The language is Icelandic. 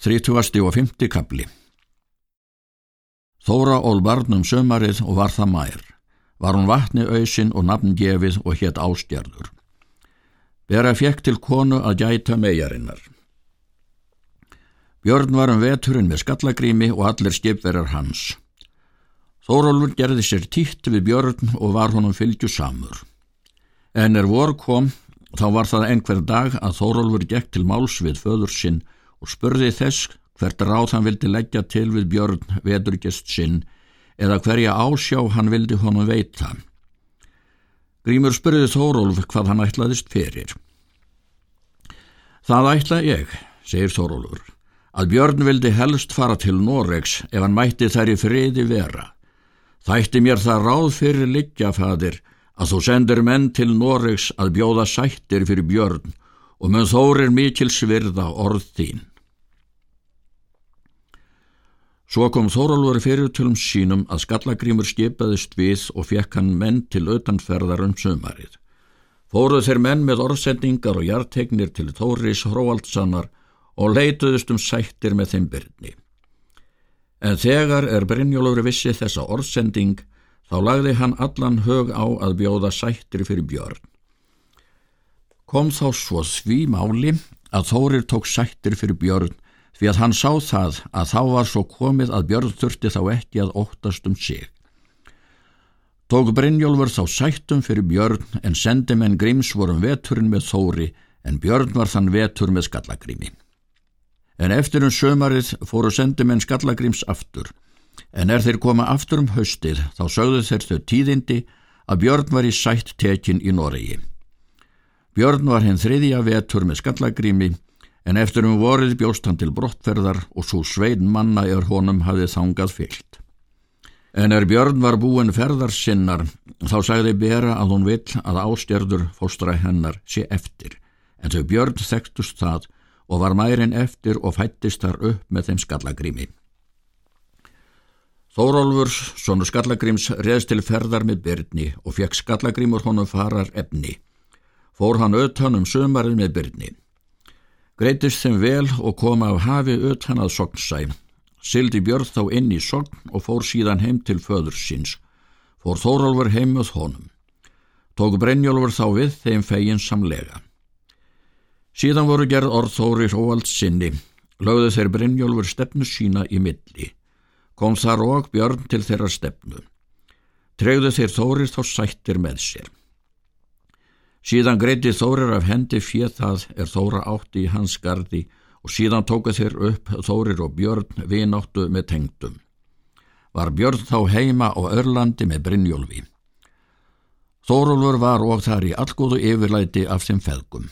30. og 50. kapli Þóra ól barnum sömarið og var það mær. Var hún vatni auðsin og nafngefið og hétt ástjarður. Bera fekk til konu að gæta megarinnar. Björn var um veturinn með skallagrími og allir skipverjar hans. Þórólfur gerði sér títt við Björn og var honum fylgju samur. En er vor kom, þá var það einhver dag að Þórólfur gekk til máls við föður sinn og spurði þess hvert ráð hann vildi leggja til við Björn veturgest sinn eða hverja ásjá hann vildi honum veita. Grímur spurði Þórólf hvað hann ætlaðist fyrir. Það ætla ég, segir Þórólfur, að Björn vildi helst fara til Noregs ef hann mætti þær í friði vera. Þætti mér það ráð fyrir liggja, fadir, að þú sendir menn til Noregs að bjóða sættir fyrir Björn og mun þórir mikil svirða orð þín. Svo kom Þórólfur fyrirtölum sínum að skallagrímur skipaðist við og fekk hann menn til auðanferðar um sömarið. Fóruð þeir menn með orðsendingar og hjartegnir til Þóris Hróaldsanar og leituðust um sættir með þeim byrni. En þegar er Brynjólfur vissi þessa orðsending, þá lagði hann allan hög á að bjóða sættir fyrir björn. Kom þá svo því máli að Þórir tók sættir fyrir björn því að hann sá það að þá var svo komið að Björn þurfti þá ekki að óttast um sig. Tók Brynjólfur þá sættum fyrir Björn en sendi menn Gríms vorum veturinn með Þóri en Björn var þann vetur með Skallagrími. En eftir um sömarið fóru sendi menn Skallagríms aftur en er þeir koma aftur um haustið þá sögðu þeir þau tíðindi að Björn var í sætt tekin í Noregi. Björn var henn þriðja vetur með Skallagrími en eftir um vorið bjóst hann til brottferðar og svo svein manna er honum hafið þangað fyllt. En er Björn var búin ferðar sinnar, þá sagði Bera að hún vill að ástjörður fóstra hennar sé eftir, en þau Björn þekktust það og var mærin eftir og fættist þar upp með þeim skallagrími. Þórólfur, svonu skallagríms, reðst til ferðar með Byrni og fekk skallagrímur honum farar efni. Fór hann auðtan um sömarið með Byrni. Greitist þeim vel og kom af hafi utan að sognsæ. Sildi Björn þá inn í sogn og fór síðan heim til föður síns. Fór Þórólfur heim með honum. Tók Brennjólfur þá við þeim fegin samlega. Síðan voru gerð orð Þóri Róald sinni. Lögðu þeir Brennjólfur stefnu sína í milli. Kom þar og Björn til þeirra stefnu. Tregðu þeir Þórir þá sættir með sér. Síðan greiti Þórir af hendi fjöð það er Þóra átti í hans gardi og síðan tóka þeir upp Þórir og Björn vináttu með tengdum. Var Björn þá heima á Örlandi með Brynjólfi. Þórólfur var og þar í allgóðu yfirlæti af þeim feðgum.